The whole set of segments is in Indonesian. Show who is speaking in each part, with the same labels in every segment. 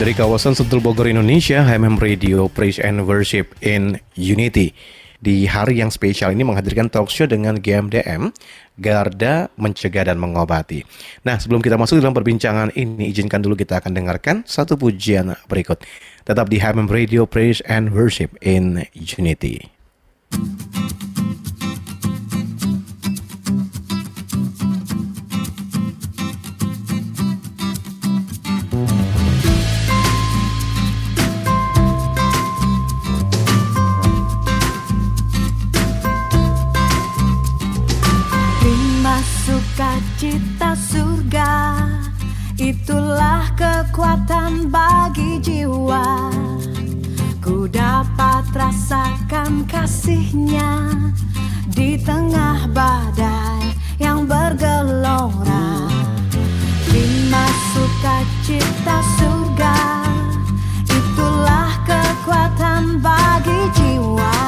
Speaker 1: Dari kawasan Sentul Bogor, Indonesia, HMM Radio Praise and Worship in Unity. Di hari yang spesial ini menghadirkan talk show dengan GMDM, Garda Mencegah dan Mengobati. Nah, sebelum kita masuk dalam perbincangan ini, izinkan dulu kita akan dengarkan satu pujian berikut. Tetap di HMM Radio Praise and Worship in Unity.
Speaker 2: Cita surga. Itulah kekuatan bagi jiwa. Ku dapat rasakan kasihnya Di tengah badai yang bergelora. Lima cita surga. Itulah kekuatan bagi jiwa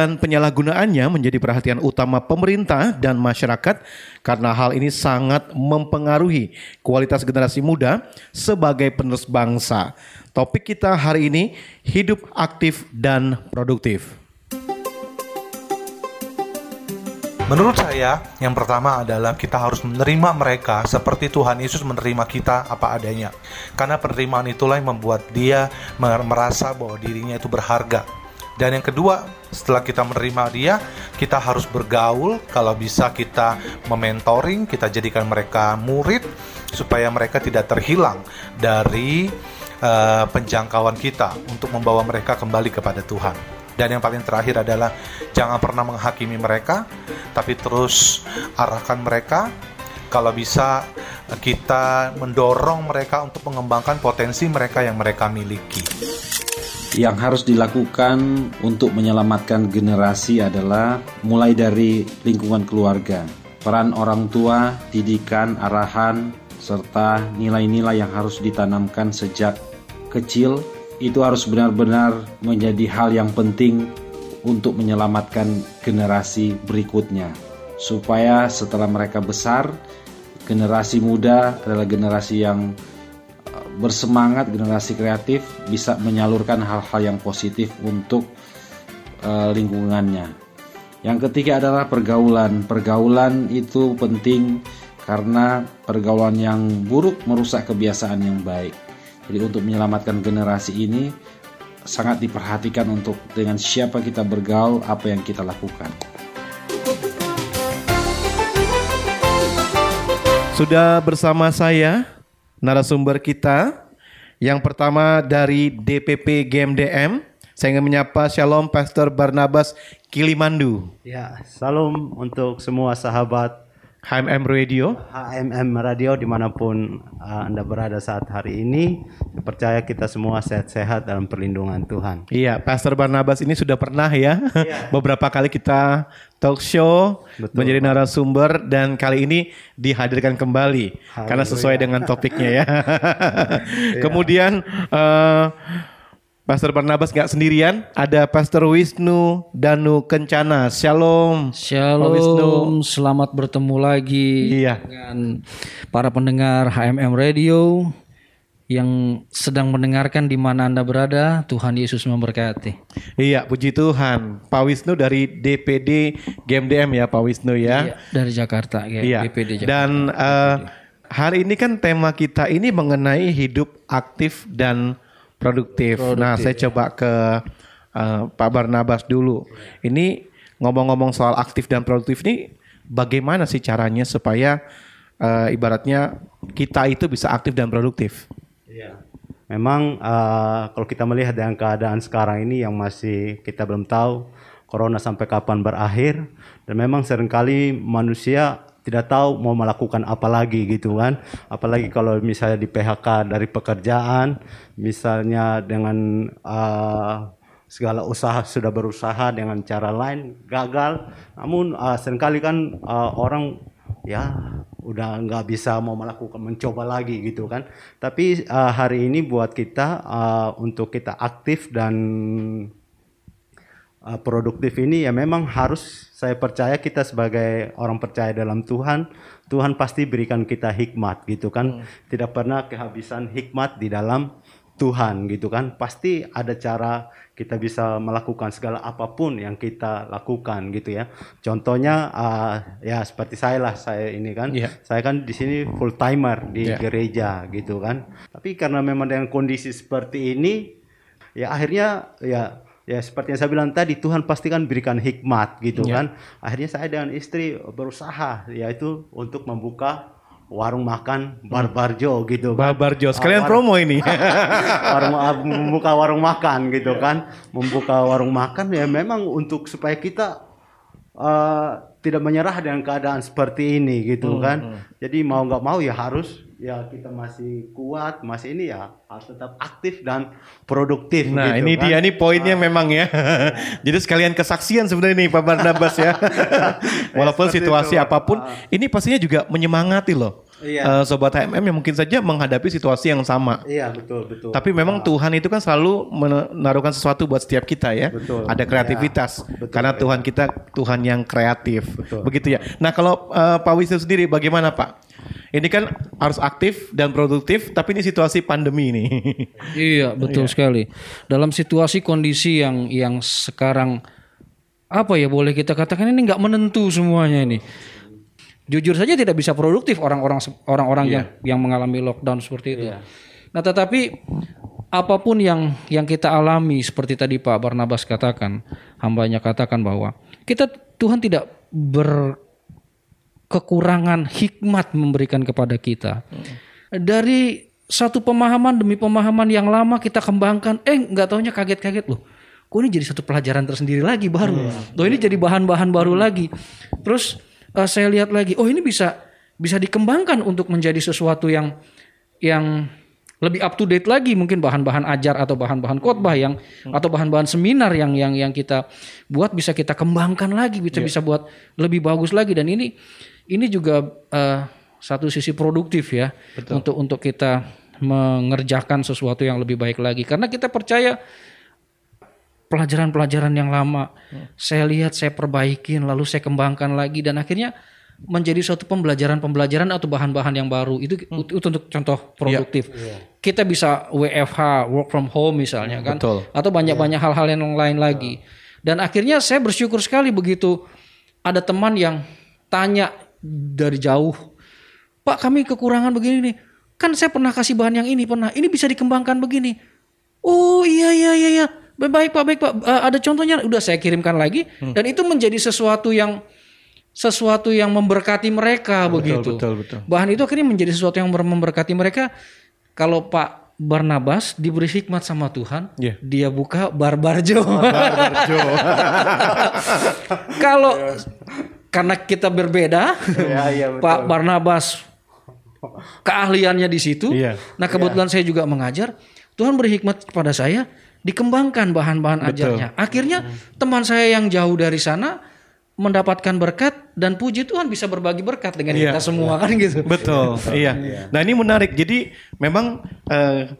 Speaker 1: dan penyalahgunaannya menjadi perhatian utama pemerintah dan masyarakat karena hal ini sangat mempengaruhi kualitas generasi muda sebagai penerus bangsa. Topik kita hari ini hidup aktif dan produktif.
Speaker 3: Menurut saya, yang pertama adalah kita harus menerima mereka seperti Tuhan Yesus menerima kita apa adanya. Karena penerimaan itulah yang membuat dia mer- merasa bahwa dirinya itu berharga. Dan yang kedua, setelah kita menerima dia, kita harus bergaul. Kalau bisa kita mementoring, kita jadikan mereka murid supaya mereka tidak terhilang dari eh, penjangkauan kita untuk membawa mereka kembali kepada Tuhan. Dan yang paling terakhir adalah jangan pernah menghakimi mereka, tapi terus arahkan mereka. Kalau bisa kita mendorong mereka untuk mengembangkan potensi mereka yang mereka miliki.
Speaker 4: Yang harus dilakukan untuk menyelamatkan generasi adalah mulai dari lingkungan keluarga, peran orang tua, didikan, arahan, serta nilai-nilai yang harus ditanamkan sejak kecil. Itu harus benar-benar menjadi hal yang penting untuk menyelamatkan generasi berikutnya. Supaya setelah mereka besar generasi muda adalah generasi yang bersemangat, generasi kreatif bisa menyalurkan hal-hal yang positif untuk uh, lingkungannya. Yang ketiga adalah pergaulan. Pergaulan itu penting karena pergaulan yang buruk merusak kebiasaan yang baik. Jadi untuk menyelamatkan generasi ini sangat diperhatikan untuk dengan siapa kita bergaul, apa yang kita lakukan.
Speaker 1: Sudah bersama saya narasumber kita yang pertama dari DPP GMDM. Saya ingin menyapa Shalom Pastor Barnabas Kilimandu,
Speaker 5: Ya, salam untuk semua sahabat
Speaker 1: HMM Radio.
Speaker 5: HMM Radio di mana pun uh, Anda berada saat hari ini. Percaya kita semua sehat-sehat dalam perlindungan Tuhan.
Speaker 1: Iya, Pastor Barnabas ini sudah pernah ya. Beberapa kali kita talk show
Speaker 5: Betul,
Speaker 1: menjadi narasumber dan kali ini dihadirkan kembali karena sesuai dengan topiknya ya. Kemudian eh, Pastor Barnabas nggak sendirian, ada Pastor Wisnu Danu Kencana. Shalom. Pak Wisnu.
Speaker 6: Shalom, selamat bertemu lagi
Speaker 1: Iya.
Speaker 6: dengan para pendengar HMM Radio yang sedang mendengarkan di mana Anda berada. Tuhan Yesus memberkati.
Speaker 1: Iya, puji Tuhan. Pak Wisnu dari DPD GMDM ya, Pak Wisnu ya.
Speaker 6: Iya, dari Jakarta, ya,
Speaker 1: Iya.
Speaker 6: DPD Jakarta.
Speaker 1: Dan eh, hari ini kan tema kita ini mengenai hidup aktif dan produktif. nah, saya coba ke eh, Pak Barnabas dulu. Ini ngomong-ngomong soal aktif dan produktif ini bagaimana sih caranya supaya eh, ibaratnya kita itu bisa aktif dan produktif?
Speaker 5: Iya. Memang uh, kalau kita melihat dengan keadaan sekarang ini yang masih kita belum tahu corona sampai kapan berakhir dan memang sering kali manusia tidak tahu mau melakukan apa lagi gitu kan. Apalagi kalau misalnya di PHK dari pekerjaan misalnya dengan uh, segala usaha sudah berusaha dengan cara lain gagal. Namun uh, sering kali kan uh, orang ya udah nggak bisa mau melakukan mencoba lagi gitu kan. Tapi uh, hari ini buat kita uh, untuk kita aktif dan uh, produktif ini ya memang harus saya percaya kita sebagai orang percaya dalam Tuhan Tuhan pasti berikan kita hikmat gitu kan? Tidak pernah kehabisan hikmat di dalam Tuhan gitu kan? Pasti ada cara kita bisa melakukan segala apa pun yang kita lakukan gitu ya. Contohnya uh, ya seperti saya lah saya ini kan.
Speaker 1: Iya.
Speaker 5: saya kan di sini full timer di
Speaker 1: Iya.
Speaker 5: gereja gitu kan? Tapi karena memang dengan kondisi seperti ini ya akhirnya ya ya seperti yang saya bilang tadi Tuhan pasti kan berikan hikmat gitu
Speaker 1: Iya.
Speaker 5: kan. Akhirnya saya dengan istri berusaha yaitu untuk membuka warung makan barbarjo gitu kan.
Speaker 1: Barbarjo, sekalian
Speaker 5: Ah, war-
Speaker 1: promo ini.
Speaker 5: warung ah, membuka warung makan gitu kan. Membuka warung makan ya memang untuk supaya kita eh, tidak menyerah dengan keadaan seperti ini gitu kan. jadi mau nggak mau ya harus ya kita masih kuat masih ini ya harus tetap aktif dan produktif
Speaker 1: Nah,
Speaker 5: gitu
Speaker 1: ini
Speaker 5: kan.
Speaker 1: dia nih poinnya memang ya. Jadi sekalian kesaksian sebenarnya nih Pak Barnabas ya. Walaupun situasi
Speaker 5: itu.
Speaker 1: apa pun, ini pastinya juga menyemangati loh.
Speaker 5: Iya.
Speaker 1: Eh, sobat HMM yang mungkin saja menghadapi situasi yang sama.
Speaker 5: iya betul betul
Speaker 1: Tapi memang Tuhan itu kan selalu menaruhkan sesuatu buat setiap kita ya.
Speaker 5: Betul.
Speaker 1: Ada kreativitas.
Speaker 5: Ya, betul,
Speaker 1: Karena
Speaker 5: ya.
Speaker 1: Tuhan kita Tuhan yang kreatif.
Speaker 5: Betul.
Speaker 1: Begitu ya. Nah, kalau eh, Pak Wisnu sendiri bagaimana, Pak? Ini kan harus aktif dan produktif, tapi ini situasi pandemi ini.
Speaker 6: Iya, betul sekali. Dalam situasi kondisi yang yang sekarang apa ya boleh kita katakan ini nggak menentu semuanya ini. Jujur saja tidak bisa produktif orang-orang orang-orang yang yang mengalami lockdown seperti itu. Nah, tetapi apa pun yang yang kita alami seperti tadi Pak Barnabas katakan, hambanya katakan bahwa kita Tuhan tidak berkekurangan hikmat memberikan kepada kita. Dari satu pemahaman demi pemahaman yang lama kita kembangkan, eh nggak taunya kaget-kaget loh. Kok ini jadi satu pelajaran tersendiri lagi baru. Loh ini jadi bahan-bahan baru lagi. Terus eh, saya lihat lagi, oh ini bisa bisa dikembangkan untuk menjadi sesuatu yang yang lebih up to date lagi. Mungkin bahan-bahan ajar atau bahan-bahan khotbah yang atau bahan-bahan seminar yang yang yang kita buat bisa kita kembangkan lagi bisa bisa buat lebih bagus lagi. Dan ini ini juga eh, satu sisi produktif ya untuk untuk kita mengerjakan sesuatu yang lebih baik lagi. Karena kita percaya pelajaran-pelajaran yang lama. Saya lihat saya perbaikin lalu saya kembangkan lagi. Dan akhirnya menjadi suatu pembelajaran-pembelajaran atau bahan-bahan yang baru. Itu itu untuk contoh produktif. Kita bisa WFH work from home misalnya kan.
Speaker 1: Betul.
Speaker 6: atau banyak-banyak hal-hal yang lain lagi. Dan akhirnya saya bersyukur sekali begitu ada teman yang tanya dari jauh Pak kami kekurangan begini nih. Kan saya pernah kasih bahan yang ini pernah. Ini bisa dikembangkan begini. Oh iya iya iya iya. Baik Pak, baik Pak. Eh, ada contohnya udah saya kirimkan lagi dan itu menjadi sesuatu yang sesuatu yang memberkati mereka begitu.
Speaker 1: betul, betul.
Speaker 6: Bahan itu akhirnya menjadi sesuatu yang ber- memberkati mereka. Kalau Pak Barnabas diberi hikmat sama Tuhan,
Speaker 1: Iya.
Speaker 6: dia buka barbarjo. Kalau karena kita berbeda, Pak Barnabas keahliannya di situ.
Speaker 1: Iya.
Speaker 6: Nah kebetulan saya juga mengajar. Tuhan beri hikmat kepada saya, dikembangkan bahan-bahan ajarnya. Akhirnya teman saya yang jauh dari sana mendapatkan berkat dan puji Tuhan bisa berbagi berkat dengan
Speaker 1: Iya.
Speaker 6: kita semua kan gitu.
Speaker 1: Betul, iya. Nah ini menarik. Jadi memang eh,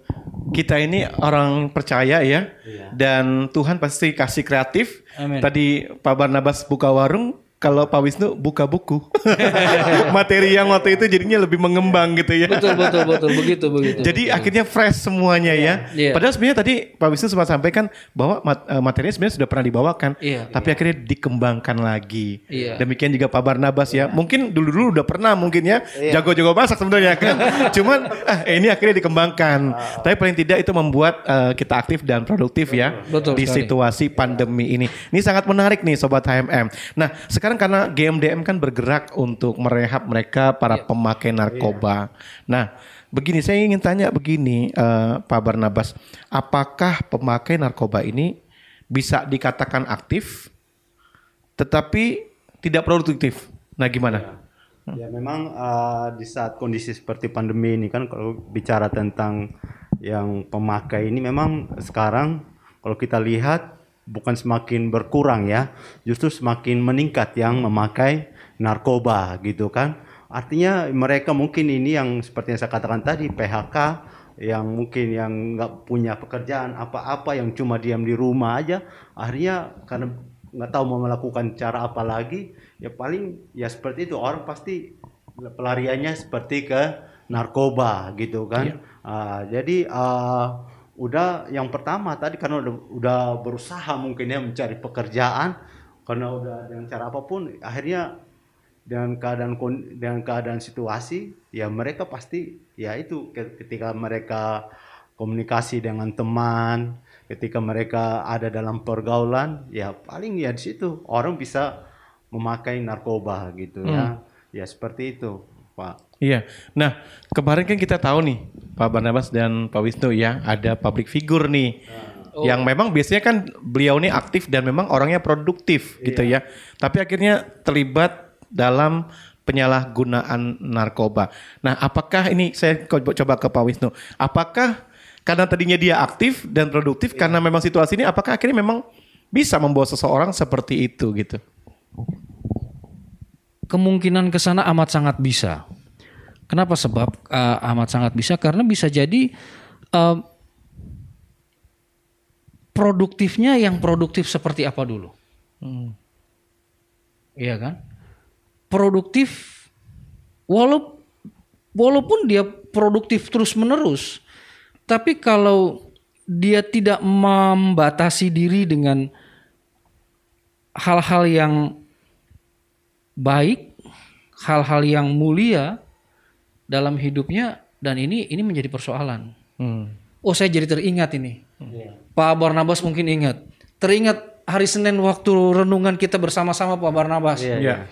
Speaker 1: kita ini orang percaya ya, dan Tuhan pasti kasih kreatif.
Speaker 6: Amin.
Speaker 1: Tadi Pak Barnabas buka warung, kalau Pak Wisnu buka buku. Materi yang waktu itu jadinya lebih mengembang gitu ya.
Speaker 6: Betul betul betul begitu begitu.
Speaker 1: Jadi akhirnya fresh semuanya ya.
Speaker 6: Iya.
Speaker 1: Padahal sebenarnya tadi Pak Wisnu sempat sampaikan bahwa mat- eh, materinya sebenarnya sudah pernah dibawakan,
Speaker 6: Iya.
Speaker 1: tapi akhirnya dikembangkan lagi.
Speaker 6: Iya.
Speaker 1: Demikian juga Pak Barnabas ya. Mungkin dulu-dulu udah pernah mungkin ya jago-jago masak sebenarnya kan. Cuman ah, ini akhirnya dikembangkan. Tapi paling tidak itu membuat eh, kita aktif dan produktif ya
Speaker 6: Betul
Speaker 1: di
Speaker 6: sekali.
Speaker 1: situasi pandemi ini. Ini sangat menarik nih sobat HMM. Nah, sekarang karena GMDM kan bergerak untuk merehab mereka para
Speaker 6: Iya.
Speaker 1: pemakai narkoba. Nah, begini saya ingin tanya begini eh, Pak Barnabas, apakah pemakai narkoba ini bisa dikatakan aktif tetapi tidak produktif? Nah, gimana?
Speaker 5: Ya memang uh, di saat kondisi seperti pandemi ini kan kalau bicara tentang yang pemakai ini memang sekarang kalau kita lihat bukan semakin berkurang ya, justru semakin meningkat yang memakai narkoba gitu kan. Artinya mereka mungkin ini yang seperti yang saya katakan tadi PHK yang mungkin yang nggak punya pekerjaan apa-apa yang cuma diam di rumah aja akhirnya karena nggak tahu mau melakukan cara apa lagi ya paling ya seperti itu. Orang pasti pelariannya seperti ke narkoba gitu kan. Ah, jadi ah, udah yang pertama tadi karena udah, udah berusaha mungkin ya mencari pekerjaan karena udah dengan cara apa pun akhirnya dengan keadaan dengan keadaan situasi ya mereka pasti ya itu ke- ketika mereka komunikasi dengan teman ketika mereka ada dalam pergaulan ya paling ya di situ orang bisa memakai narkoba gitu ya. Ya seperti itu pak
Speaker 1: Iya. Nah, kemarin kan kita tahu nih Pak Barnabas dan Pak Wisnu ya, ada public figure nih. Yang memang biasanya kan beliau ini aktif dan memang orangnya produktif gitu ya. Tapi akhirnya terlibat dalam penyalahgunaan narkoba. Nah, apakah ini saya co- coba ke Pak Wisnu, apakah karena tadinya dia aktif dan produktif karena memang situasi ini apakah akhirnya memang bisa membawa seseorang seperti itu gitu?
Speaker 6: kemungkinan ke sana amat sangat bisa. Kenapa? Sebab eh, amat sangat bisa karena bisa jadi eh, produktifnya yang produktif seperti apa dulu. Iya kan? Produktif walau walaupun dia produktif terus-menerus, tapi kalau dia tidak membatasi diri dengan hal-hal yang baik, hal-hal yang mulia dalam hidupnya dan ini ini menjadi persoalan. Oh saya jadi teringat ini. Pak Barnabas mungkin ingat. Teringat hari Senin waktu renungan kita bersama-sama Pak Barnabas.
Speaker 7: Iya.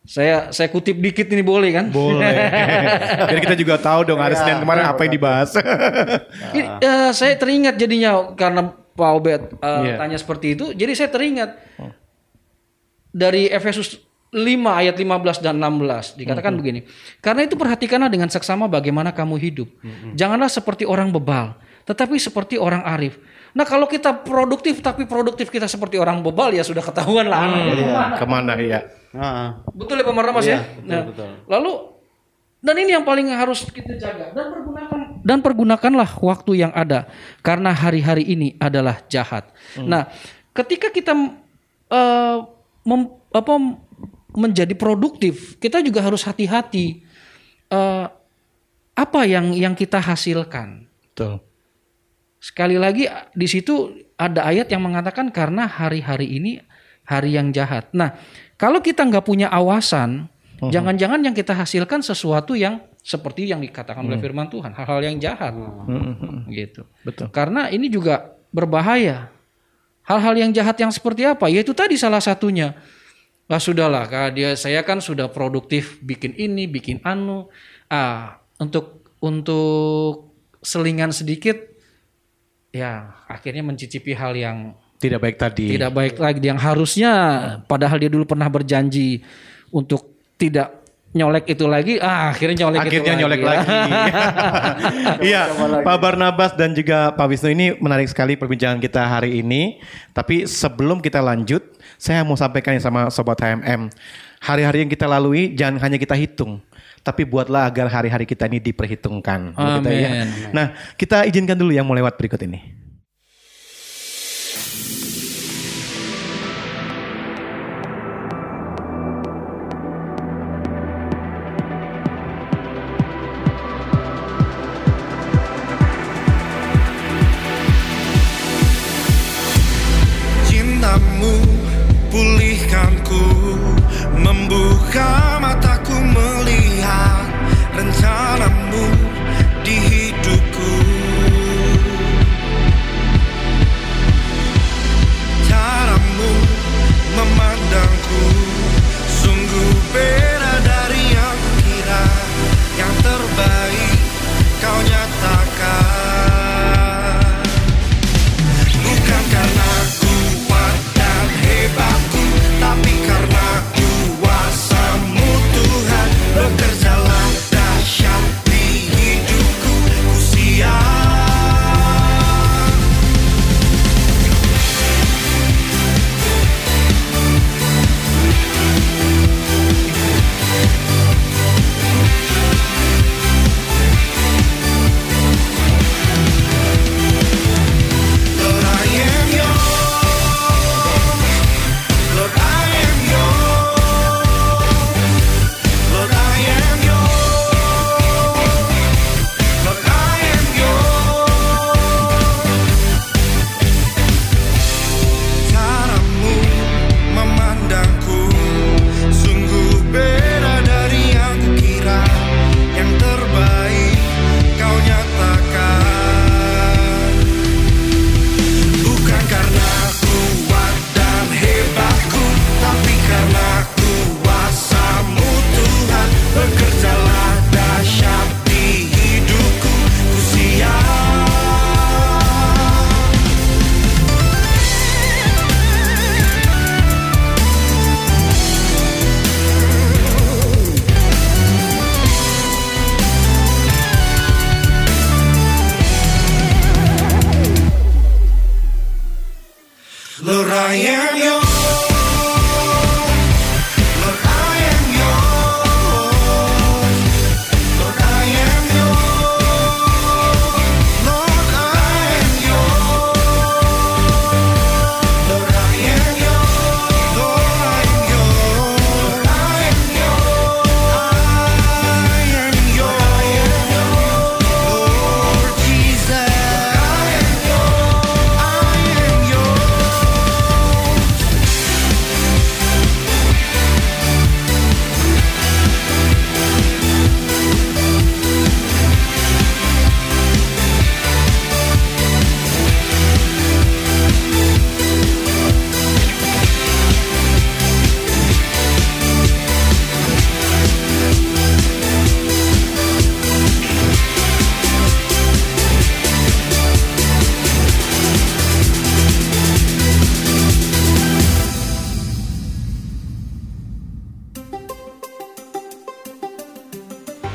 Speaker 6: Saya saya kutip dikit ini boleh kan?
Speaker 7: Boleh. Biar kita juga tahu dong hari Senin kemarin apa yang dibahas.
Speaker 6: Ini, eh, saya teringat jadinya karena Pak Obed eh,
Speaker 7: Iya.
Speaker 6: tanya seperti itu, jadi saya teringat dari Efesus 5 ayat 15 dan 16 dikatakan begini. Karena itu perhatikanlah dengan seksama bagaimana kamu hidup. Janganlah seperti orang bebal, tetapi seperti orang arif. Nah kalau kita produktif tapi produktif kita seperti orang bebal ya sudah ketahuan lah anaknya ke
Speaker 7: mana. Ke
Speaker 5: mana ya?
Speaker 6: Betul ya Pak Marnamas ya?
Speaker 5: betul,
Speaker 6: Nah,
Speaker 5: betul.
Speaker 6: Lalu dan ini yang paling harus kita jaga dan pergunakan dan pergunakanlah waktu yang ada karena hari-hari ini adalah jahat. Nah, ketika kita eh, mem- apa menjadi produktif, kita juga harus hati-hati eh, apa yang yang kita hasilkan.
Speaker 7: Betul.
Speaker 6: Sekali lagi di situ ada ayat yang mengatakan karena hari-hari ini hari yang jahat. Nah, kalau kita nggak punya awasan, jangan-jangan yang kita hasilkan sesuatu yang seperti yang dikatakan oleh Firman Tuhan, hal-hal yang jahat, gitu.
Speaker 7: Betul.
Speaker 6: Karena ini juga berbahaya. Hal-hal yang jahat yang seperti apa? Yaitu tadi salah satunya. Lah sudahlah, Kak, dia saya kan sudah produktif bikin ini, bikin anu. Ah, untuk untuk selingan sedikit ya akhirnya mencicipi hal yang
Speaker 7: Tidak baik tadi.
Speaker 6: tidak baik lagi yang harusnya padahal dia dulu pernah berjanji untuk tidak nyolek itu lagi ah akhirnya nyolek
Speaker 7: Akhirnya
Speaker 6: itu
Speaker 7: nyolek
Speaker 6: lagi,
Speaker 7: lagi. Iya, Pak Barnabas dan juga Pak Wisnu ini menarik sekali perbincangan kita hari ini. Tapi sebelum kita lanjut, saya mau sampaikan sama sobat HMM. Hari-hari yang kita lalui jangan hanya kita hitung, tapi buatlah agar hari-hari kita ini diperhitungkan. Ya.
Speaker 6: Amin.
Speaker 7: Nah, kita izinkan dulu yang mau lewat berikut ini.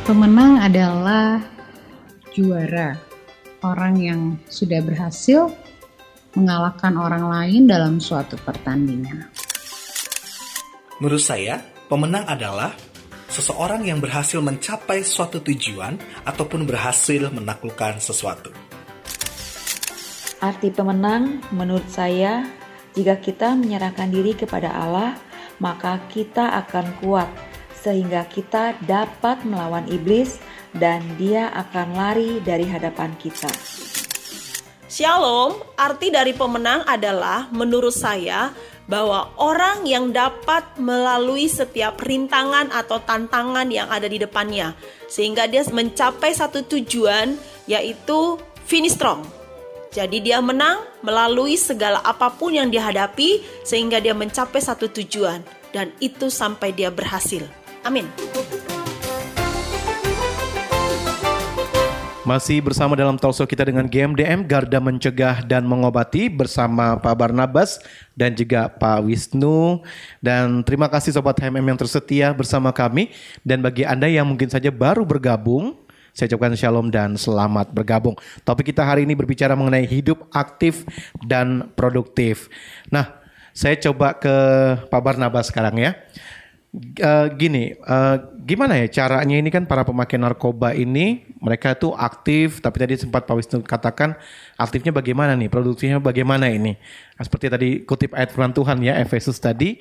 Speaker 8: Pemenang adalah juara, orang yang sudah berhasil mengalahkan orang lain dalam suatu pertandingan.
Speaker 9: Menurut saya, pemenang adalah seseorang yang berhasil mencapai suatu tujuan ataupun berhasil menaklukkan sesuatu.
Speaker 10: Arti pemenang menurut saya, jika kita menyerahkan diri kepada Allah, maka kita akan kuat sehingga kita dapat melawan iblis dan dia akan lari dari hadapan kita.
Speaker 11: Shalom, arti dari pemenang adalah menurut saya bahwa orang yang dapat melalui setiap rintangan atau tantangan yang ada di depannya sehingga dia mencapai satu tujuan yaitu finish strong. Jadi dia menang melalui segala apa pun yang dihadapi sehingga dia mencapai satu tujuan dan itu sampai dia berhasil. Amin.
Speaker 1: Masih bersama dalam talkshow kita dengan GMDM Garda Mencegah dan Mengobati bersama Pak Barnabas dan juga Pak Wisnu dan terima kasih Sobat HMM yang tersetia bersama kami dan bagi Anda yang mungkin saja baru bergabung saya ucapkan shalom dan selamat bergabung. Topik kita hari ini berbicara mengenai hidup aktif dan produktif. Nah, saya coba ke Pak Barnabas sekarang ya. Eh, gini, eh, gimana ya caranya ini kan para pemakai narkoba ini mereka tuh aktif, tapi tadi sempat Pak Wisnu katakan aktifnya bagaimana nih, produktifnya bagaimana ini? Nah, seperti tadi kutip ayat firman Tuhan ya Efesus tadi,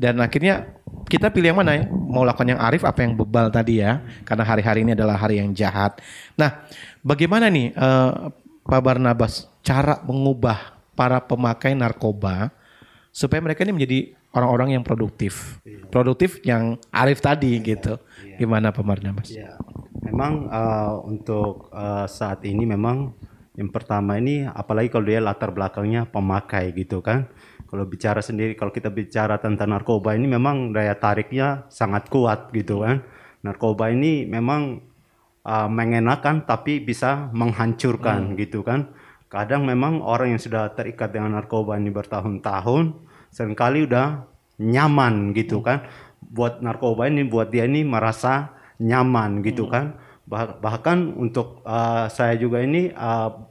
Speaker 1: dan akhirnya kita pilih yang mana ya? Mau lakukan yang arif apa yang bebal tadi ya? Karena hari-hari ini adalah hari yang jahat. Nah, bagaimana nih eh, Pak Barnabas cara mengubah para pemakai narkoba supaya mereka ini menjadi orang-orang yang produktif, produktif yang arif tadi gitu. Gimana Pak Barnabas?
Speaker 5: Iya. Memang eh, untuk eh, saat ini memang yang pertama ini apalagi kalau dia latar belakangnya pemakai gitu kan. Kalau bicara sendiri kalau kita bicara tentang narkoba ini memang daya tariknya sangat kuat gitu kan. Narkoba ini memang eh, mengenakan tapi bisa menghancurkan gitu kan. Kadang memang orang yang sudah terikat dengan narkoba ini bertahun-tahun sering kali udah nyaman gitu kan. Buat narkoba ini buat dia ini merasa nyaman gitu kan. Bah- bahkan untuk uh, saya juga ini uh,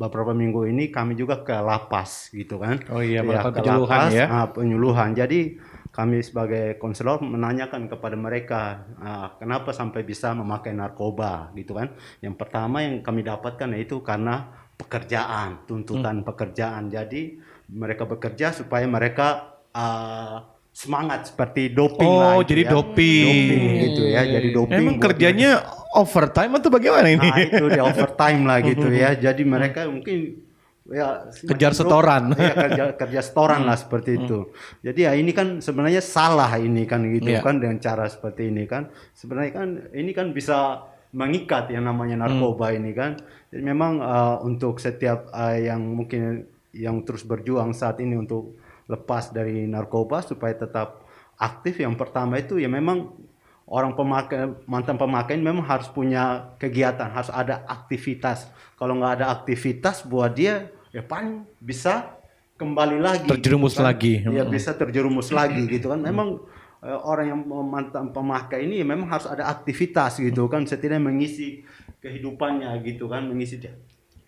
Speaker 5: beberapa minggu ini kami juga ke lapas gitu kan.
Speaker 1: Oh iya,
Speaker 5: Ya, ke
Speaker 1: penyuluhan
Speaker 5: lapas,
Speaker 1: ya.
Speaker 5: ah, penyuluhan. Jadi kami sebagai konselor menanyakan kepada mereka ah, kenapa sampai bisa memakai narkoba gitu kan. Yang pertama yang kami dapatkan yaitu karena pekerjaan, tuntutan pekerjaan. Jadi mereka bekerja supaya mereka ah, semangat seperti doping lah
Speaker 1: Oh,
Speaker 5: itu
Speaker 1: jadi
Speaker 5: ya.
Speaker 1: doping.
Speaker 5: Doping gitu ya. Jadi doping.
Speaker 1: Emang kerjanya overtime atau bagaimana ini?
Speaker 5: Nah itu di overtime lah gitu ya. Jadi mereka mungkin ya
Speaker 1: Kejar setoran.
Speaker 5: ya, kerja kerja setoran lah seperti itu. Jadi ya ini kan sebenarnya salah ini kan gitu
Speaker 1: Iya.
Speaker 5: kan dengan cara seperti ini kan. Sebenarnya kan ini kan bisa mengikat yang namanya narkoba ini kan. Jadi memang uh, untuk setiap uh, yang mungkin yang terus berjuang saat ini untuk lepas dari narkoba supaya tetap aktif. Yang pertama itu ya memang orang pemakai mantan pemakai memang harus punya kegiatan harus ada aktivitas. Kalau nggak ada aktivitas buat dia ya paling bisa kembali lagi.
Speaker 1: Terjerumus
Speaker 5: gitu kan.
Speaker 1: lagi.
Speaker 5: ya
Speaker 1: Hmm.
Speaker 5: bisa terjerumus lagi gitu kan. Memang eh, orang yang mantan pemakai ini ya memang harus ada aktivitas gitu kan. Setidaknya mengisi kehidupannya gitu kan mengisi dia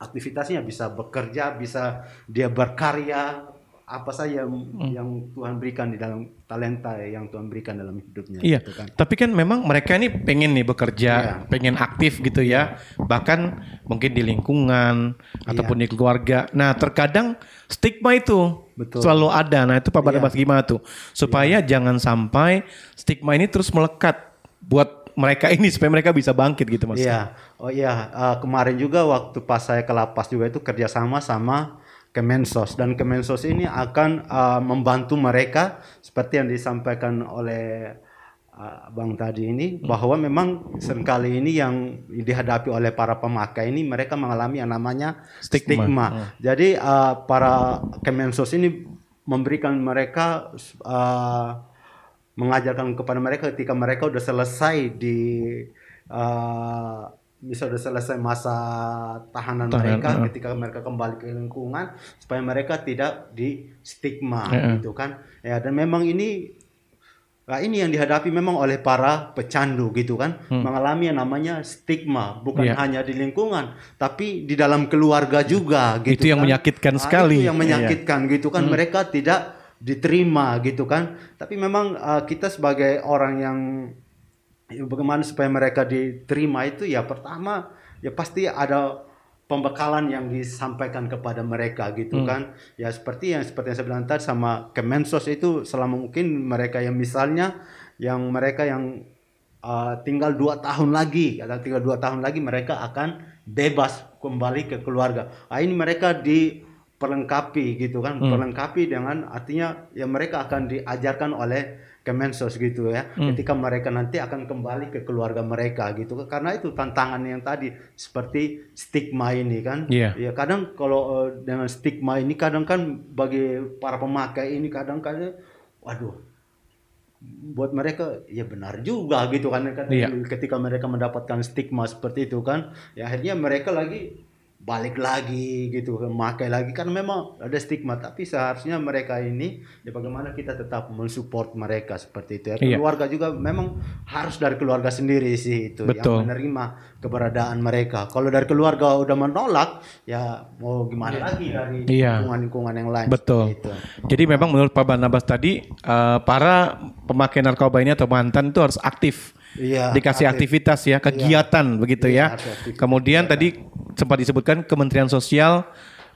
Speaker 5: aktivitasnya bisa bekerja bisa dia berkarya apa saja yang,
Speaker 1: Hmm.
Speaker 5: yang Tuhan berikan di dalam talenta yang Tuhan berikan dalam hidupnya
Speaker 1: Iya,
Speaker 5: gitu kan.
Speaker 1: tapi kan memang mereka ini pengen nih bekerja,
Speaker 5: Iya.
Speaker 1: pengen aktif gitu ya, bahkan mungkin di lingkungan ataupun di keluarga. Nah, terkadang stigma itu
Speaker 5: Betul.
Speaker 1: selalu ada. Nah, itu Pak
Speaker 5: Iya.
Speaker 1: Barnabas gimana tuh? Supaya jangan sampai stigma ini terus melekat buat mereka ini supaya mereka bisa bangkit gitu mas.
Speaker 5: Iya, oh iya eh, kemarin juga waktu pas saya ke lapas juga itu kerjasama sama Kemensos dan Kemensos ini akan eh, membantu mereka seperti yang disampaikan oleh eh, Bang tadi ini bahwa memang sering kali ini yang dihadapi oleh para pemakai ini mereka mengalami yang namanya
Speaker 1: Stigma.
Speaker 5: stigma.
Speaker 1: Hmm.
Speaker 5: Jadi eh, para Kemensos ini memberikan mereka eh, mengajarkan kepada mereka ketika mereka udah selesai di eh, bisa udah selesai masa tahanan
Speaker 1: Tahanan,
Speaker 5: mereka
Speaker 1: uh.
Speaker 5: ketika mereka kembali ke lingkungan supaya mereka tidak di stigma
Speaker 1: Uh-uh.
Speaker 5: gitu kan ya dan memang ini Nah, ini yang dihadapi memang oleh para pecandu gitu kan, mengalami yang namanya stigma, bukan
Speaker 1: Iya.
Speaker 5: hanya di lingkungan, tapi di dalam keluarga juga gitu
Speaker 1: Itu yang
Speaker 5: kan.
Speaker 1: menyakitkan
Speaker 5: Ah,
Speaker 1: sekali.
Speaker 5: Itu yang
Speaker 1: Iya.
Speaker 5: menyakitkan gitu kan, mereka tidak diterima gitu kan. Tapi memang ah, kita sebagai orang yang ya, bagaimana supaya mereka diterima itu ya pertama ya pasti ada pembekalan yang disampaikan kepada mereka gitu
Speaker 1: Hmm.
Speaker 5: kan ya seperti yang seperti yang saya bilang tadi sama Kemensos itu selama mungkin mereka yang misalnya yang mereka yang uh, tinggal dua tahun lagi atau tinggal dua tahun lagi mereka akan bebas kembali ke keluarga ah ini mereka diperlengkapi gitu kan
Speaker 1: Hmm.
Speaker 5: perlengkapi dengan artinya ya mereka akan diajarkan oleh Kemensos gitu ya
Speaker 1: Hmm.
Speaker 5: ketika mereka nanti akan kembali ke keluarga mereka gitu karena itu tantangan yang tadi seperti stigma ini kan
Speaker 1: Iya.
Speaker 5: ya kadang kalau eh, dengan stigma ini kadang kan bagi para pemakai ini kadang-kadang waduh buat mereka ya benar juga gitu kan
Speaker 1: Iya.
Speaker 5: ketika mereka mendapatkan stigma seperti itu kan ya akhirnya mereka lagi balik lagi gitu memakai lagi karena memang ada stigma tapi seharusnya mereka ini ya bagaimana kita tetap mensupport mereka seperti itu ya
Speaker 1: Iya.
Speaker 5: keluarga juga memang harus dari keluarga sendiri sih itu
Speaker 1: Betul.
Speaker 5: yang menerima keberadaan mereka kalau dari keluarga udah menolak ya mau gimana lagi dari
Speaker 1: Iya.
Speaker 5: lingkungan-lingkungan yang lain
Speaker 1: Betul.
Speaker 5: itu.
Speaker 1: Jadi memang menurut Pak Barnabas tadi eh, para pemakai narkoba ini atau mantan itu harus aktif.
Speaker 5: Iya,
Speaker 1: Dikasih
Speaker 5: aktif.
Speaker 1: aktivitas ya, kegiatan begitu
Speaker 5: Iya,
Speaker 1: ya.
Speaker 5: aktif.
Speaker 1: Kemudian tadi sempat disebutkan Kementerian Sosial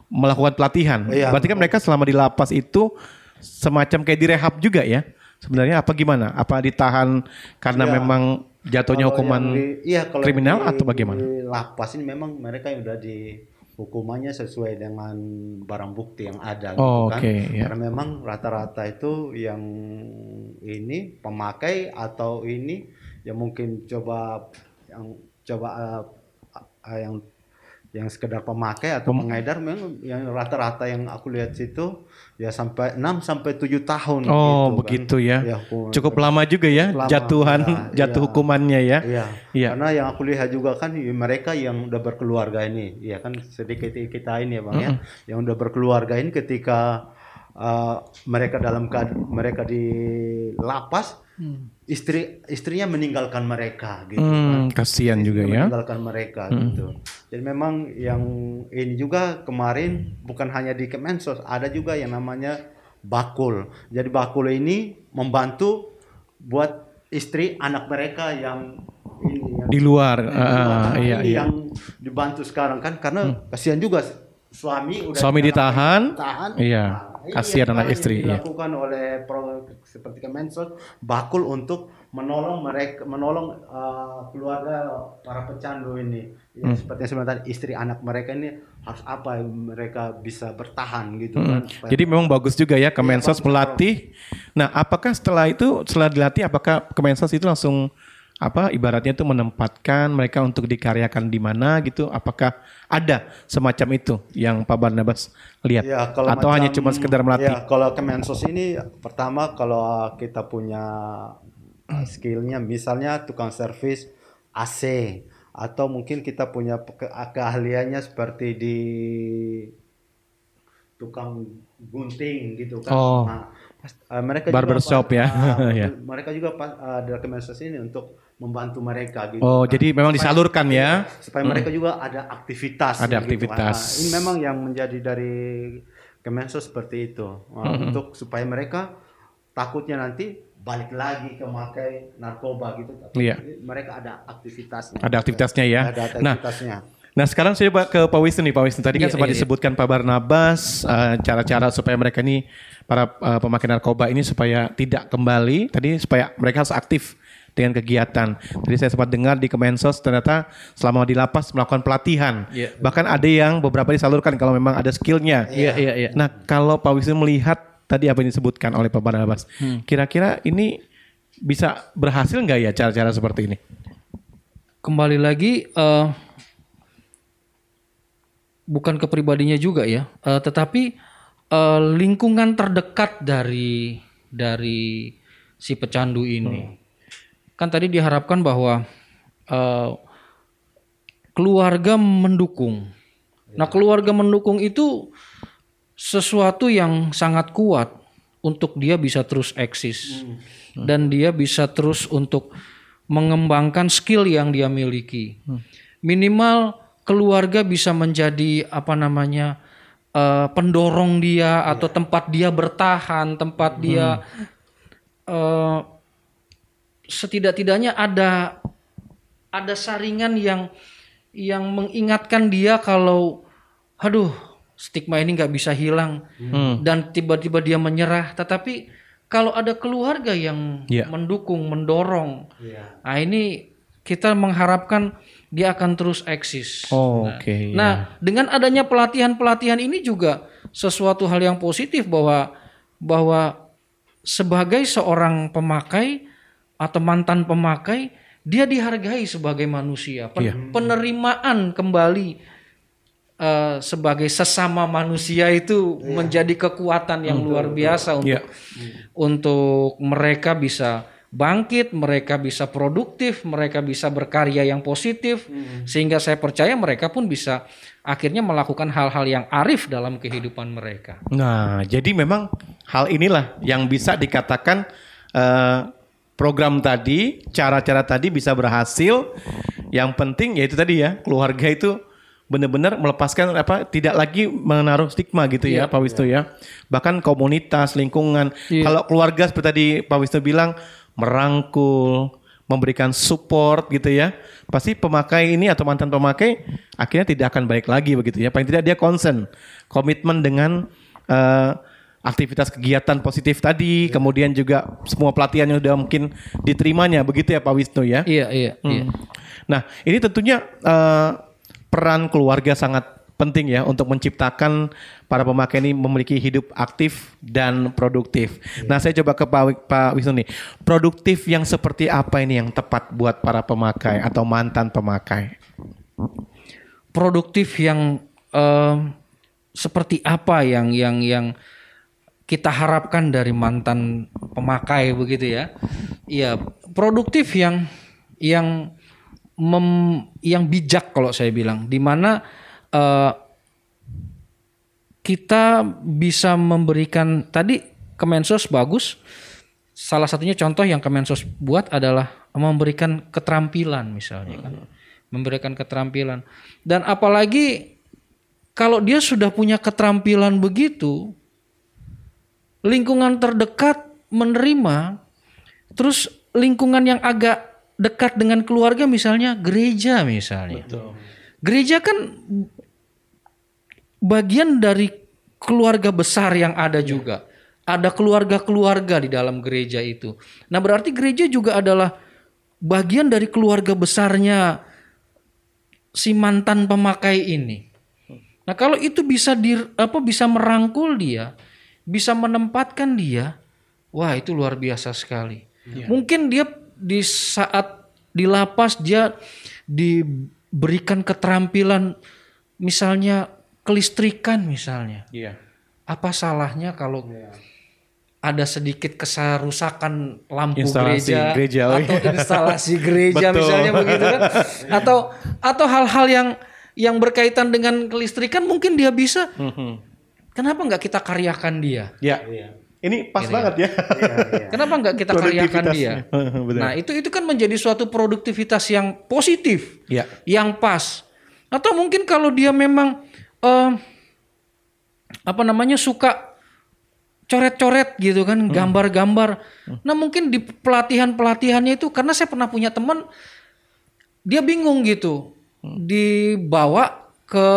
Speaker 1: melakukan pelatihan.
Speaker 5: Iya.
Speaker 1: Berarti kan mereka selama di lapas itu semacam kayak direhab juga ya. Sebenarnya apa gimana? Apa ditahan karena
Speaker 5: Iya.
Speaker 1: memang jatuhnya
Speaker 5: Kalau
Speaker 1: hukuman
Speaker 5: di- iya, kalau
Speaker 1: kriminal
Speaker 5: di-
Speaker 1: atau bagaimana?
Speaker 5: Di lapas ini memang mereka yang udah di hukumannya sesuai dengan barang bukti yang ada
Speaker 1: Oh,
Speaker 5: gitu kan.
Speaker 1: oke, ya.
Speaker 5: Karena memang rata-rata itu yang ini pemakai atau ini yang mungkin coba yang coba eh, eh, yang yang sekedar pemakai atau
Speaker 1: Pem-
Speaker 5: pengedar memang yang rata-rata yang aku lihat situ ya sampai 6 sampai 7 tahun
Speaker 1: Oh,
Speaker 5: gitu kan.
Speaker 1: begitu ya.
Speaker 5: hukuman-
Speaker 1: Cukup lama juga ya
Speaker 5: Lama,
Speaker 1: jatuhan
Speaker 5: iya,
Speaker 1: jatuh
Speaker 5: iya.
Speaker 1: hukumannya ya.
Speaker 5: Iya.
Speaker 1: Iya.
Speaker 5: Karena yang aku lihat juga kan ya, mereka yang udah berkeluarga ini, ya kan sedikit kita ini ya bang ya, yang udah berkeluarga ini ketika uh, mereka dalam mereka di lapas, istri istrinya meninggalkan mereka gitu
Speaker 1: Hmm,
Speaker 5: kan.
Speaker 1: kasihan juga
Speaker 5: Istrinya
Speaker 1: ya.
Speaker 5: Meninggalkan mereka
Speaker 1: Hmm.
Speaker 5: gitu. Jadi memang yang ini juga kemarin bukan hanya di Kemensos, ada juga yang namanya bakul. Jadi bakul ini membantu buat istri anak mereka yang ini yang
Speaker 1: Di luar,
Speaker 5: yang
Speaker 1: ah,
Speaker 5: di luar. Nah,
Speaker 1: iya, iya.
Speaker 5: yang dibantu sekarang kan karena kasihan juga suami udah
Speaker 1: Suami ditahan,
Speaker 5: ditahan.
Speaker 1: iya.
Speaker 5: Nah,
Speaker 1: Kasihan
Speaker 5: yang
Speaker 1: anak
Speaker 5: kemarin
Speaker 1: istri, iya.
Speaker 5: dilakukan oleh pro, seperti Kemensos bakul untuk menolong mereka menolong uh, keluarga para pecandu ini ya,
Speaker 1: Hmm.
Speaker 5: seperti yang tadi istri anak mereka ini harus apa mereka bisa bertahan gitu
Speaker 1: Mm-mm.
Speaker 5: kan supaya-
Speaker 1: Jadi memang bagus juga ya Kemensos
Speaker 5: bagus,
Speaker 1: melatih. Nah, apakah setelah itu setelah dilatih apakah Kemensos itu langsung apa ibaratnya itu menempatkan mereka untuk dikaryakan di mana gitu? Apakah ada semacam itu yang Pak Barnabas lihat
Speaker 5: Ya, kalau
Speaker 1: atau hanya
Speaker 5: macam-
Speaker 1: cuma sekedar melatih?
Speaker 5: Ya, kalau Kemensos ini pertama kalau kita punya skillnya, misalnya tukang servis AC atau mungkin kita punya ke- keahliannya seperti di tukang gunting gitu kan.
Speaker 1: Oh.
Speaker 5: Nah, uh, mereka
Speaker 1: Barbershop ya.
Speaker 5: uh, mereka juga pas, uh, dari Kemensos ini untuk membantu mereka gitu.
Speaker 1: Oh,
Speaker 5: kan.
Speaker 1: jadi memang
Speaker 5: Supaya-
Speaker 1: disalurkan ya?
Speaker 5: Supaya
Speaker 1: Mm.
Speaker 5: mereka juga ada aktivitas.
Speaker 1: Ada
Speaker 5: gitu.
Speaker 1: aktivitas.
Speaker 5: Ah, ini memang yang menjadi dari Kemensos seperti itu Ah,
Speaker 1: Mm-mm.
Speaker 5: untuk supaya mereka takutnya nanti balik lagi ke makai narkoba gitu. Tapi
Speaker 1: Iya.
Speaker 5: mereka ada aktivitasnya.
Speaker 1: Ada aktivitasnya ya.
Speaker 5: Ada
Speaker 1: Nah,
Speaker 5: aktivitasnya.
Speaker 1: Nah sekarang saya coba ke Pak Wisnu nih Pak Wisnu tadi kan
Speaker 6: Iya,
Speaker 1: sempat
Speaker 6: iya, iya.
Speaker 1: disebutkan Pak Barnabas eh, cara-cara supaya mereka ini para eh, pemakai narkoba ini supaya tidak kembali tadi supaya mereka harus aktif dengan kegiatan. Tadi saya sempat dengar di Kemensos ternyata selama di lapas melakukan pelatihan.
Speaker 6: Iya.
Speaker 1: Bahkan ada yang beberapa disalurkan kalau memang ada skillnya.
Speaker 6: Iya, iya, iya.
Speaker 1: Nah kalau Pak Wisnu melihat tadi apa yang disebutkan oleh Pak Barnabas,
Speaker 6: Hmm.
Speaker 1: kira-kira ini bisa berhasil nggak ya cara-cara seperti ini?
Speaker 6: kembali lagi eh, bukan ke pribadinya juga ya, eh, tetapi eh, lingkungan terdekat dari dari si pecandu ini. Kan tadi diharapkan bahwa eh, keluarga mendukung. Nah, keluarga mendukung itu sesuatu yang sangat kuat untuk dia bisa terus eksis. Dan dia bisa terus untuk mengembangkan skill yang dia miliki. Minimal keluarga bisa menjadi apa namanya eh, pendorong dia atau tempat dia bertahan, tempat dia eh, setidak-tidaknya ada ada saringan yang yang mengingatkan dia kalau aduh stigma ini nggak bisa hilang
Speaker 1: Hmm.
Speaker 6: dan tiba-tiba dia menyerah tetapi kalau ada keluarga yang
Speaker 1: Iya.
Speaker 6: mendukung mendorong nah ini kita mengharapkan dia akan terus eksis
Speaker 1: Oh, Oke.
Speaker 6: Nah, dengan adanya pelatihan-pelatihan ini juga sesuatu hal yang positif bahwa bahwa sebagai seorang pemakai atau mantan pemakai dia dihargai sebagai manusia. Pen-
Speaker 1: Iya.
Speaker 6: Penerimaan kembali eh, sebagai sesama manusia itu menjadi kekuatan yang luar biasa untuk
Speaker 1: Iya.
Speaker 6: untuk mereka bisa bangkit, mereka bisa produktif, mereka bisa berkarya yang positif, sehingga saya percaya mereka pun bisa akhirnya melakukan hal-hal yang arif dalam kehidupan mereka.
Speaker 1: Nah, jadi memang hal inilah yang bisa dikatakan eh, program tadi, cara-cara tadi bisa berhasil. Yang penting yaitu tadi ya, keluarga itu benar-benar melepaskan apa tidak lagi menaruh stigma gitu ya,
Speaker 6: Iya,
Speaker 1: Pak Wisnu ya. Bahkan komunitas, lingkungan.
Speaker 6: Iya.
Speaker 1: Kalau keluarga seperti tadi Pak Wisnu bilang merangkul, memberikan support gitu ya. Pasti pemakai ini atau mantan pemakai akhirnya tidak akan balik lagi begitu ya. Paling tidak dia concern, komitmen dengan eh, aktivitas kegiatan positif tadi, kemudian juga semua pelatihan yang sudah mungkin diterimanya begitu ya Pak Wisnu ya.
Speaker 6: Iya, iya,
Speaker 1: Hmm.
Speaker 6: iya.
Speaker 1: Nah, ini tentunya eh, peran keluarga sangat penting ya untuk menciptakan para pemakai ini memiliki hidup aktif dan produktif. Nah, saya coba ke Pak, Pak Wisnu nih. Produktif yang seperti apa ini yang tepat buat para pemakai atau mantan pemakai?
Speaker 6: Produktif yang eh, seperti apa yang yang yang kita harapkan dari mantan pemakai begitu ya? Iya, produktif yang yang mem- yang bijak kalau saya bilang, di mana eh, kita bisa memberikan tadi Kemensos bagus. Salah satunya contoh yang Kemensos buat adalah memberikan keterampilan misalnya kan. Memberikan keterampilan. Dan apalagi kalau dia sudah punya keterampilan begitu, lingkungan terdekat menerima, terus lingkungan yang agak dekat dengan keluarga misalnya gereja misalnya. Gereja kan bagian dari keluarga besar yang ada juga. Ada keluarga-keluarga di dalam gereja itu. Nah, berarti gereja juga adalah bagian dari keluarga besarnya si mantan pemakai ini. Nah, kalau itu bisa di apa bisa merangkul dia, bisa menempatkan dia, wah itu luar biasa sekali. Mungkin dia di saat di lapas dia diberikan keterampilan misalnya kelistrikan misalnya.
Speaker 1: Iya.
Speaker 6: Apa salahnya kalau ada sedikit kesarusakan lampu
Speaker 1: Instalasi
Speaker 6: gereja,
Speaker 1: gereja, oh
Speaker 6: atau
Speaker 1: iya.
Speaker 6: instalasi gereja
Speaker 1: Betul.
Speaker 6: misalnya begitu kan atau atau hal-hal yang yang berkaitan dengan kelistrikan mungkin dia bisa kenapa nggak kita karyakan dia?
Speaker 1: Ya. Ini pas banget ya.
Speaker 6: kenapa nggak kita karyakan dia? Nah itu itu kan menjadi suatu produktivitas yang positif
Speaker 1: Ya.
Speaker 6: yang pas. Atau mungkin kalau dia memang eh, apa namanya suka coret-coret gitu kan gambar-gambar. Nah mungkin di pelatihan-pelatihannya itu karena saya pernah punya teman dia bingung gitu. Dibawa ke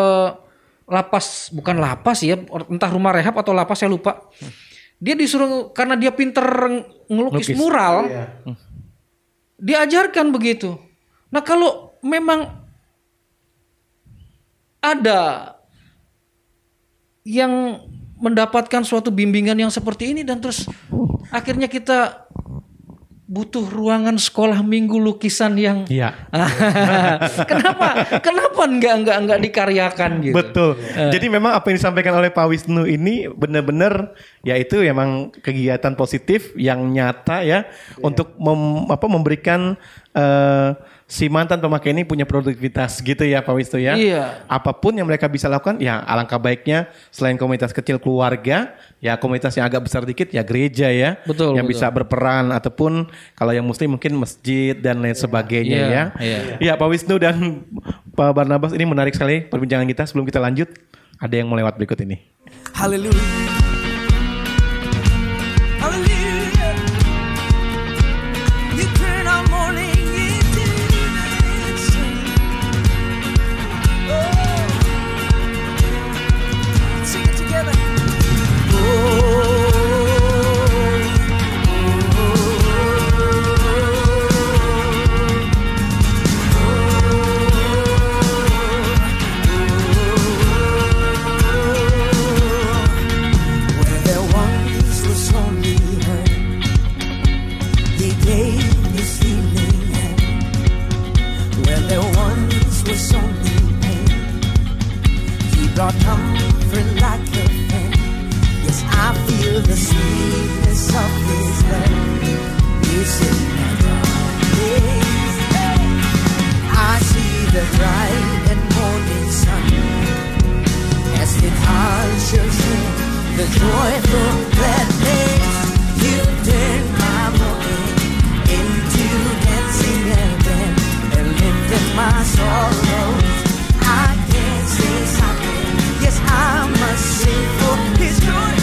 Speaker 6: lapas bukan lapas ya entah rumah rehab atau lapas saya lupa. Dia disuruh karena dia pinter ngelukis
Speaker 1: Lukis.
Speaker 6: mural diajarkan begitu. Nah kalau memang ada yang mendapatkan suatu bimbingan yang seperti ini dan terus akhirnya kita butuh ruangan sekolah minggu lukisan yang
Speaker 1: Iya.
Speaker 6: kenapa kenapa nggak nggak nggak dikaryakan gitu
Speaker 1: Betul. Jadi memang apa yang disampaikan oleh Pak Wisnu ini benar-benar ya itu memang kegiatan positif yang nyata ya untuk mem- apa memberikan eh, si mantan pemakai ini punya produktivitas gitu ya Pak Wisto ya.
Speaker 6: Iya.
Speaker 1: Apa pun yang mereka bisa lakukan ya alangkah baiknya selain komunitas kecil keluarga, ya komunitas yang agak besar dikit ya gereja ya.
Speaker 6: Betul,
Speaker 1: Yang
Speaker 6: betul.
Speaker 1: bisa berperan ataupun kalau yang muslim mungkin masjid dan lain sebagainya
Speaker 6: Iya,
Speaker 1: ya.
Speaker 6: iya.
Speaker 1: Ya Pak Wisnu dan Pak Barnabas ini menarik sekali perbincangan kita. Sebelum kita lanjut, ada yang mau lewat berikut ini.
Speaker 12: Hallelujah. Hallelujah. Bright and morning sun as it ushers in the joyful gladness. You turn my morning into dancing and lifted my sorrows. I can't say yes I must sing for His joy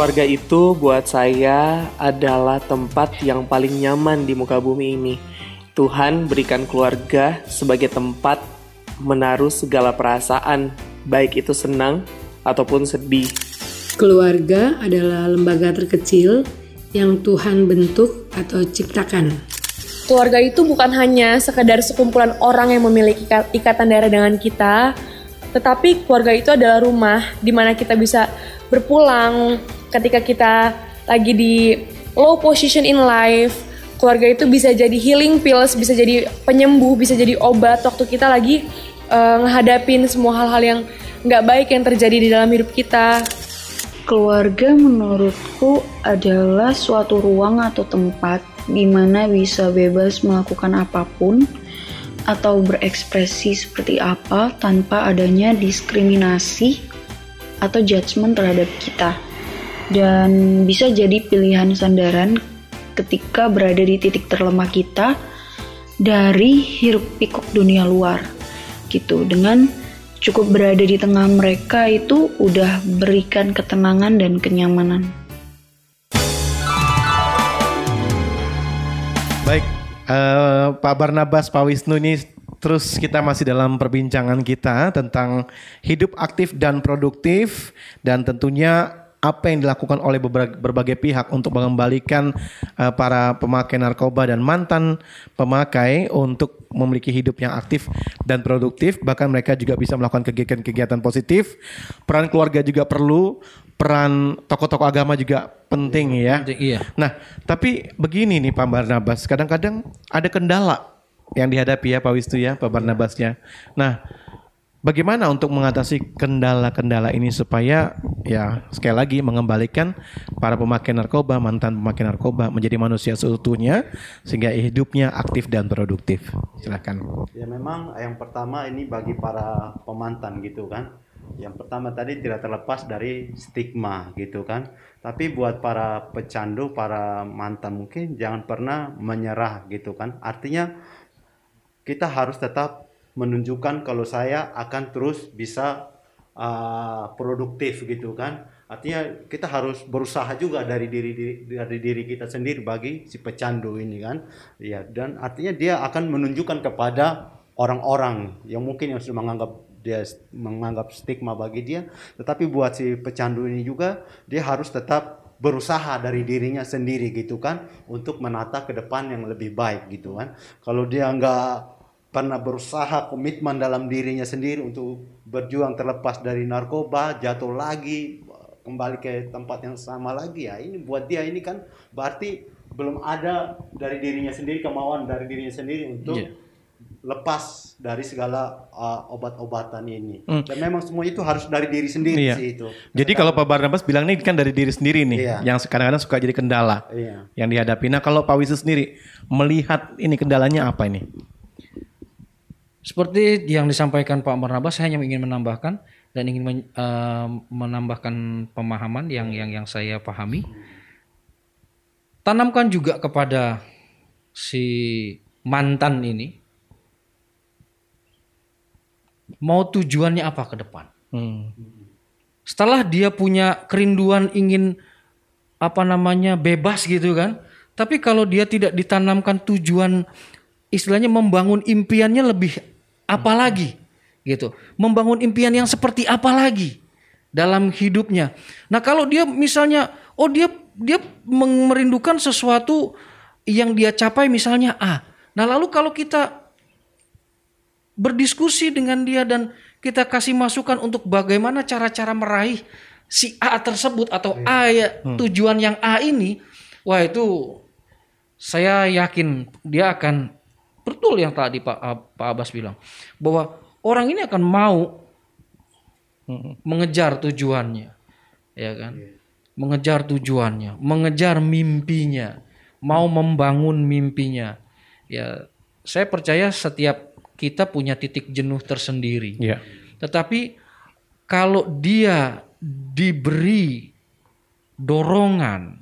Speaker 13: Keluarga itu buat saya adalah tempat yang paling nyaman di muka bumi ini. Tuhan berikan keluarga sebagai tempat menaruh segala perasaan, baik itu senang ataupun sedih.
Speaker 14: Keluarga adalah lembaga terkecil yang Tuhan bentuk atau ciptakan.
Speaker 15: Keluarga itu bukan hanya sekedar sekumpulan orang yang memiliki ika- ikatan darah dengan kita, tetapi keluarga itu adalah rumah di mana kita bisa berpulang ketika kita lagi di low position in life. Keluarga itu bisa jadi healing pills, bisa jadi penyembuh, bisa jadi obat waktu kita lagi eh, ngehadapin semua hal-hal yang nggak baik yang terjadi di dalam hidup kita.
Speaker 16: Keluarga menurutku adalah suatu ruang atau tempat di mana bisa bebas melakukan apa pun atau berekspresi seperti apa tanpa adanya diskriminasi atau judgement terhadap kita. Dan bisa jadi pilihan sandaran ketika berada di titik terlemah kita dari hiruk pikuk dunia luar gitu dengan cukup berada di tengah mereka itu udah berikan ketenangan dan kenyamanan.
Speaker 1: Eh, Pak Barnabas, Pak Wisnu ini terus kita masih dalam perbincangan kita tentang hidup aktif dan produktif dan tentunya apa yang dilakukan oleh berbagai pihak untuk mengembalikan eh, para pemakai narkoba dan mantan pemakai untuk memiliki hidup yang aktif dan produktif. Bahkan mereka juga bisa melakukan kegiatan-kegiatan positif. Peran keluarga juga perlu. Peran tokoh-tokoh agama juga penting ya
Speaker 6: iya.
Speaker 1: nah tapi begini nih Pak Barnabas kadang-kadang ada kendala yang dihadapi ya Pak Wisnu ya Pak Barnabasnya nah Bagaimana untuk mengatasi kendala-kendala ini supaya ya sekali lagi mengembalikan para pemakai narkoba, mantan pemakai narkoba menjadi manusia seutuhnya sehingga hidupnya aktif dan produktif. Silakan.
Speaker 5: Ya memang yang pertama ini bagi para pemantan gitu kan. Yang pertama tadi tidak terlepas dari stigma gitu kan. Tapi buat para pecandu, para mantan mungkin jangan pernah menyerah gitu kan. Artinya kita harus tetap menunjukkan kalau saya akan terus bisa uh, produktif gitu kan. Artinya kita harus berusaha juga dari diri, diri dari diri kita sendiri bagi si pecandu ini kan. Ya dan artinya dia akan menunjukkan kepada orang-orang yang mungkin yang sudah menganggap dia menganggap stigma bagi dia, tetapi buat si pecandu ini juga dia harus tetap berusaha dari dirinya sendiri gitu kan untuk menata ke depan yang lebih baik gitu kan. Kalau dia nggak pernah berusaha komitmen dalam dirinya sendiri untuk berjuang terlepas dari narkoba, jatuh lagi kembali ke tempat yang sama lagi ya. Ini buat dia ini kan berarti belum ada dari dirinya sendiri kemauan dari dirinya sendiri untuk
Speaker 1: Iya.
Speaker 5: Lepas dari segala uh, obat-obatan ini.
Speaker 1: Hmm.
Speaker 5: Dan memang semua itu harus dari diri sendiri
Speaker 1: Iya.
Speaker 5: sih itu.
Speaker 1: Jadi kalau Pak Barnabas bilang ini kan dari diri sendiri nih,
Speaker 5: Iya.
Speaker 1: yang kadang-kadang suka jadi kendala
Speaker 5: Iya.
Speaker 1: yang dihadapi. Nah kalau Pak Wisnu sendiri melihat ini kendalanya apa ini?
Speaker 6: Seperti yang disampaikan Pak Barnabas, saya hanya ingin menambahkan dan ingin men- eh, menambahkan pemahaman yang yang yang saya pahami. Tanamkan juga kepada si mantan ini mau tujuannya apa ke depan. Setelah dia punya kerinduan ingin apa namanya bebas gitu kan, tapi kalau dia tidak ditanamkan tujuan istilahnya membangun impiannya lebih apa lagi gitu. Membangun impian yang seperti apa lagi dalam hidupnya. Nah, kalau dia misalnya oh dia dia merindukan sesuatu yang dia capai misalnya A. Nah, lalu kalau kita berdiskusi dengan dia dan kita kasih masukan untuk bagaimana cara-cara meraih si A tersebut atau A ya tujuan yang A ini, wah itu saya yakin dia akan betul yang tadi Pak Pak Abbas bilang bahwa orang ini akan mau mengejar tujuannya, ya kan? Mengejar tujuannya, mengejar mimpinya, mau membangun mimpinya. Ya, saya percaya setiap kita punya titik jenuh tersendiri.
Speaker 1: Iya.
Speaker 6: Tetapi kalau dia diberi dorongan,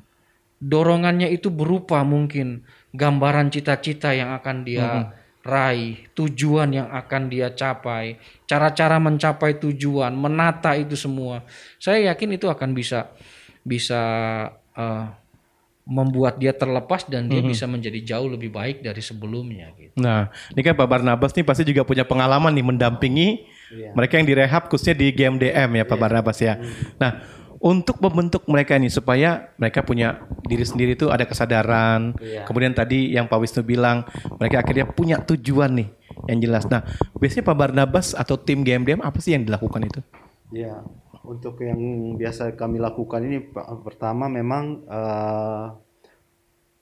Speaker 6: dorongannya itu berupa mungkin gambaran cita-cita yang akan dia
Speaker 1: Mhm.
Speaker 6: raih, tujuan yang akan dia capai, cara-cara mencapai tujuan, menata itu semua. Saya yakin itu akan bisa bisa eh, membuat dia terlepas dan dia
Speaker 1: Mhm.
Speaker 6: bisa menjadi jauh lebih baik dari sebelumnya gitu.
Speaker 1: Nah, ini kan Pak Barnabas nih pasti juga punya pengalaman nih mendampingi
Speaker 6: Iya.
Speaker 1: mereka yang direhab khususnya di GMDM ya Pak Barnabas ya. Nah, untuk membentuk mereka ini supaya mereka punya diri sendiri itu ada kesadaran.
Speaker 5: Iya.
Speaker 1: Kemudian tadi yang Pak Wisnu bilang mereka akhirnya punya tujuan nih yang jelas. Nah, biasanya Pak Barnabas atau tim GMDM apa sih yang dilakukan itu?
Speaker 5: Ya, untuk yang biasa kami lakukan ini pertama memang eh,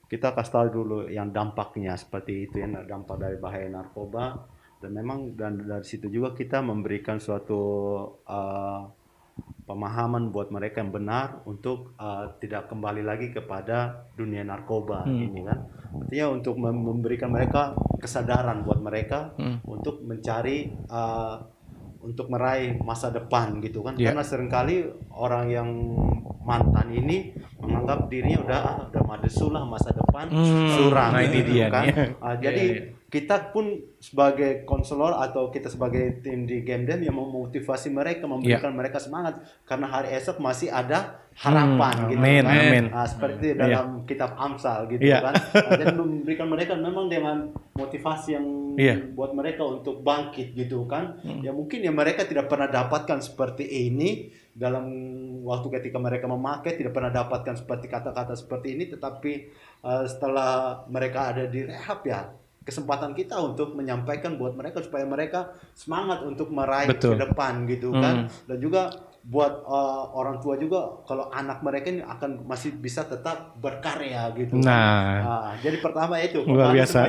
Speaker 5: kita kasih tahu dulu yang dampaknya seperti itu ya dampak dari bahaya narkoba dan memang dan dari situ juga kita memberikan suatu eh, pemahaman buat mereka yang benar untuk eh, tidak kembali lagi kepada dunia narkoba
Speaker 1: Hmm.
Speaker 5: ini kan artinya untuk mem- memberikan mereka kesadaran buat mereka
Speaker 1: Hmm.
Speaker 5: untuk mencari eh, untuk meraih masa depan gitu kan
Speaker 1: Iya.
Speaker 5: karena sering kali orang yang mantan ini menganggap dirinya udah ah, udah madesu lah masa depan
Speaker 1: Hmm,
Speaker 5: suram
Speaker 1: nah
Speaker 5: gitu
Speaker 1: dia
Speaker 5: kan
Speaker 1: nih.
Speaker 5: Ah,
Speaker 1: Iya,
Speaker 5: jadi
Speaker 1: iya.
Speaker 5: Kita pun sebagai konselor atau kita sebagai tim di game Dem yang memotivasi mereka memberikan
Speaker 1: Iya.
Speaker 5: mereka semangat karena hari esok masih ada harapan
Speaker 1: Hmm,
Speaker 5: gitu
Speaker 1: amin,
Speaker 5: kan
Speaker 1: amin.
Speaker 5: Ah, seperti
Speaker 1: Iya.
Speaker 5: dalam kitab Amsal gitu
Speaker 1: Iya.
Speaker 5: kan Ah, jadi memberikan mereka memang dengan motivasi yang
Speaker 1: Iya.
Speaker 5: buat mereka untuk bangkit gitu kan
Speaker 1: Hmm.
Speaker 5: ya mungkin ya mereka tidak pernah dapatkan seperti ini dalam waktu ketika mereka memakai tidak pernah dapatkan seperti kata-kata seperti ini tetapi uh, setelah mereka ada di rehab ya kesempatan kita untuk menyampaikan buat mereka supaya mereka semangat untuk meraih
Speaker 1: Betul.
Speaker 5: ke depan gitu
Speaker 1: Hmm.
Speaker 5: kan dan juga buat uh, orang tua juga kalau anak mereka ini akan masih bisa tetap berkarya gitu.
Speaker 1: Nah.
Speaker 5: Ah, jadi pertama itu
Speaker 1: Luar
Speaker 5: kembali
Speaker 1: biasa.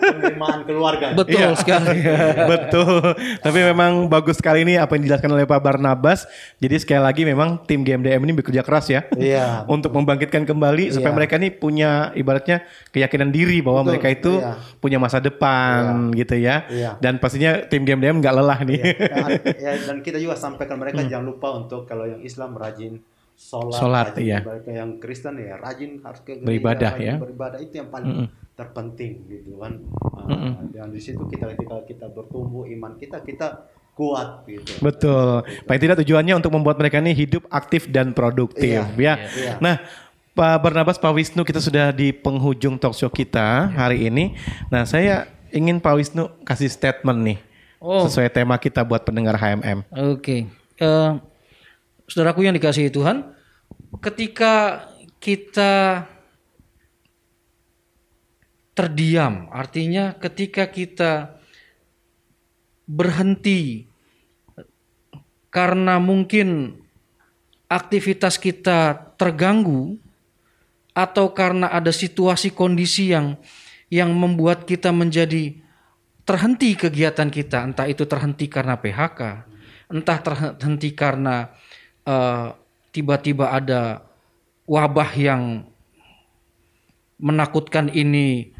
Speaker 5: penerimaan keluarga
Speaker 1: Iya. Betul. Tapi memang bagus sekali ini apa yang dijelaskan oleh Pak Barnabas. Jadi sekali lagi memang tim GMDM ini bekerja keras ya.
Speaker 5: Iya.
Speaker 1: Untuk membangkitkan kembali supaya
Speaker 5: Iya.
Speaker 1: mereka ini punya ibaratnya keyakinan diri bahwa
Speaker 5: Betul,
Speaker 1: mereka itu
Speaker 5: iya.
Speaker 1: punya masa depan gitu ya.
Speaker 5: Iya.
Speaker 1: Dan pastinya tim GMDM nggak lelah nih.
Speaker 5: ya, dan kita juga sampaikan mereka jangan lupa untuk kalau yang Islam rajin sholat,
Speaker 1: Sholat,
Speaker 5: rajin
Speaker 1: iya.
Speaker 5: ibadah. yang Kristen ya rajin harus ke gereja,
Speaker 1: Beribadah,
Speaker 5: rajin
Speaker 1: ya.
Speaker 5: beribadah itu yang paling
Speaker 1: Mm-mm.
Speaker 5: terpenting gitu kan Ah,
Speaker 1: Mm-mm.
Speaker 5: dan di situ kita ketika kita bertumbuh iman kita kita kuat gitu
Speaker 1: Betul. Paling tidak tujuannya untuk membuat mereka ini hidup aktif dan produktif
Speaker 5: Iya,
Speaker 1: ya.
Speaker 5: iya.
Speaker 1: Nah, Pak Barnabas, Pak Wisnu kita sudah di penghujung talk show kita hari ini. Nah, saya ingin Pak Wisnu kasih statement nih.
Speaker 6: Oh.
Speaker 1: Sesuai tema kita buat pendengar HMM.
Speaker 6: Oke, Eh, saudaraku yang dikasihi Tuhan, ketika kita terdiam, artinya ketika kita berhenti karena mungkin aktivitas kita terganggu atau karena ada situasi kondisi yang yang membuat kita menjadi terhenti kegiatan kita, entah itu terhenti karena PHK, entah terhenti karena eh, tiba-tiba ada wabah yang menakutkan ini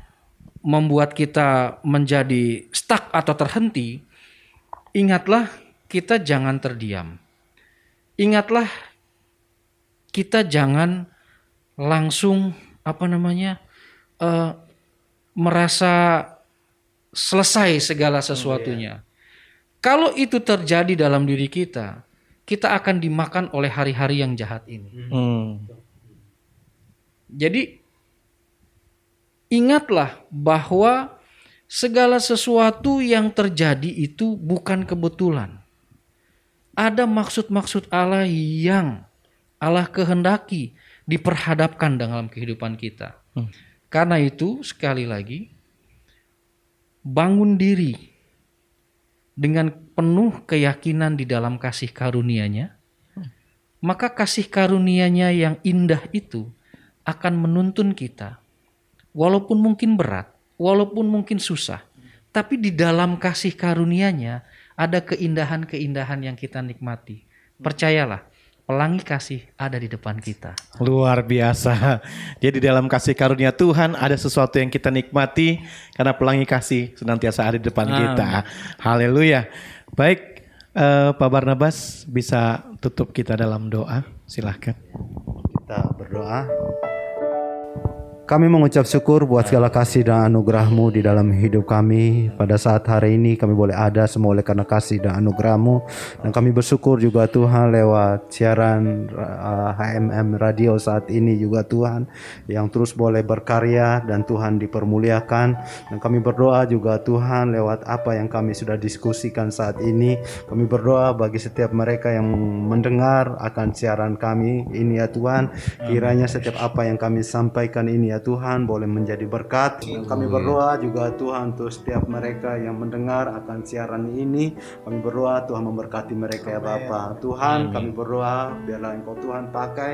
Speaker 6: membuat kita menjadi stuck atau terhenti, ingatlah kita jangan terdiam. Ingatlah kita jangan langsung apa namanya eh, merasa selesai segala sesuatunya. Kalau itu terjadi dalam diri kita, kita akan dimakan oleh hari-hari yang jahat ini.
Speaker 1: Hmm.
Speaker 6: Jadi ingatlah bahwa segala sesuatu yang terjadi itu bukan kebetulan. Ada maksud-maksud Allah yang Allah kehendaki diperhadapkan dalam kehidupan kita.
Speaker 1: Hmm.
Speaker 6: Karena itu sekali lagi bangun diri dengan penuh keyakinan di dalam kasih karunia-Nya. Maka kasih karunia-Nya yang indah itu akan menuntun kita walaupun mungkin berat, walaupun mungkin susah, tapi di dalam kasih karunia-Nya ada keindahan-keindahan yang kita nikmati. Percayalah, pelangi kasih ada di depan kita.
Speaker 1: Luar biasa. Jadi dalam kasih karunia Tuhan ada sesuatu yang kita nikmati karena pelangi kasih senantiasa ada di depan
Speaker 6: Amin.
Speaker 1: kita. Haleluya. Baik, eh, Pak Barnabas bisa tutup kita dalam doa. Silahkan.
Speaker 5: kita berdoa Kami mengucap syukur buat segala kasih dan anugerahmu di dalam hidup kami. Pada saat hari ini kami boleh ada semua oleh karena kasih dan anugerahmu. Dan kami bersyukur juga Tuhan lewat siaran HMM Radio saat ini juga Tuhan. Yang terus boleh berkarya dan Tuhan dipermuliakan. Dan kami berdoa juga Tuhan lewat apa yang kami sudah diskusikan saat ini. Kami berdoa bagi setiap mereka yang mendengar akan siaran kami ini ya Tuhan. Kiranya setiap apa yang kami sampaikan ini ya Tuhan boleh menjadi berkat. Kami berdoa juga Tuhan untuk setiap mereka yang mendengar akan siaran ini. Kami berdoa Tuhan memberkati mereka ya Bapa. Tuhan kami berdoa biarlah Engkau Tuhan pakai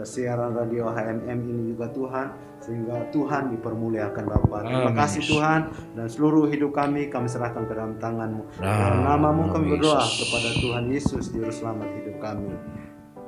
Speaker 5: eh, siaran radio HMM ini juga Tuhan sehingga Tuhan dipermuliakan Bapa. Terima
Speaker 6: Amin.
Speaker 5: kasih Tuhan dan seluruh hidup kami kami serahkan ke dalam tangan-Mu. Dalam
Speaker 6: Amin.
Speaker 5: namamu kami berdoa kepada Tuhan Yesus Juru Selamat hidup kami.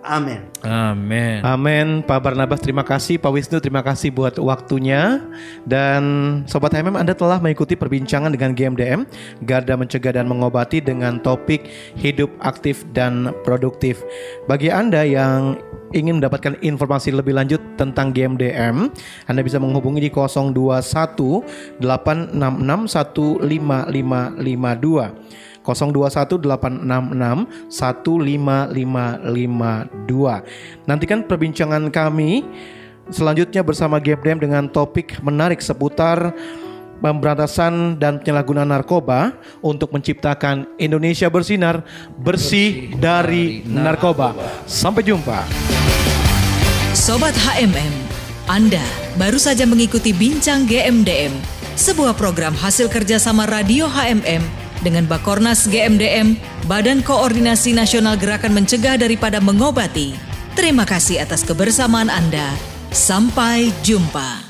Speaker 5: Amin.
Speaker 6: Amin.
Speaker 1: Amin. Pak Barnabas terima kasih, Pak Wisnu terima kasih buat waktunya dan Sobat HMM Anda telah mengikuti perbincangan dengan GMDM Garda Mencegah dan Mengobati dengan topik hidup aktif dan produktif. Bagi Anda yang ingin mendapatkan informasi lebih lanjut tentang GMDM, Anda bisa menghubungi di 021 866 15552. 0218661552. Nantikan perbincangan kami selanjutnya bersama GMDM dengan topik menarik seputar pemberantasan dan penyalahgunaan narkoba untuk menciptakan Indonesia bersinar bersih dari narkoba. Sampai jumpa.
Speaker 17: Sobat HMM, Anda baru saja mengikuti Bincang GMDM, sebuah program hasil kerjasama Radio HMM dengan Bakornas GMDM, Badan Koordinasi Nasional Gerakan Mencegah Daripada Mengobati. Terima kasih atas kebersamaan Anda. Sampai jumpa.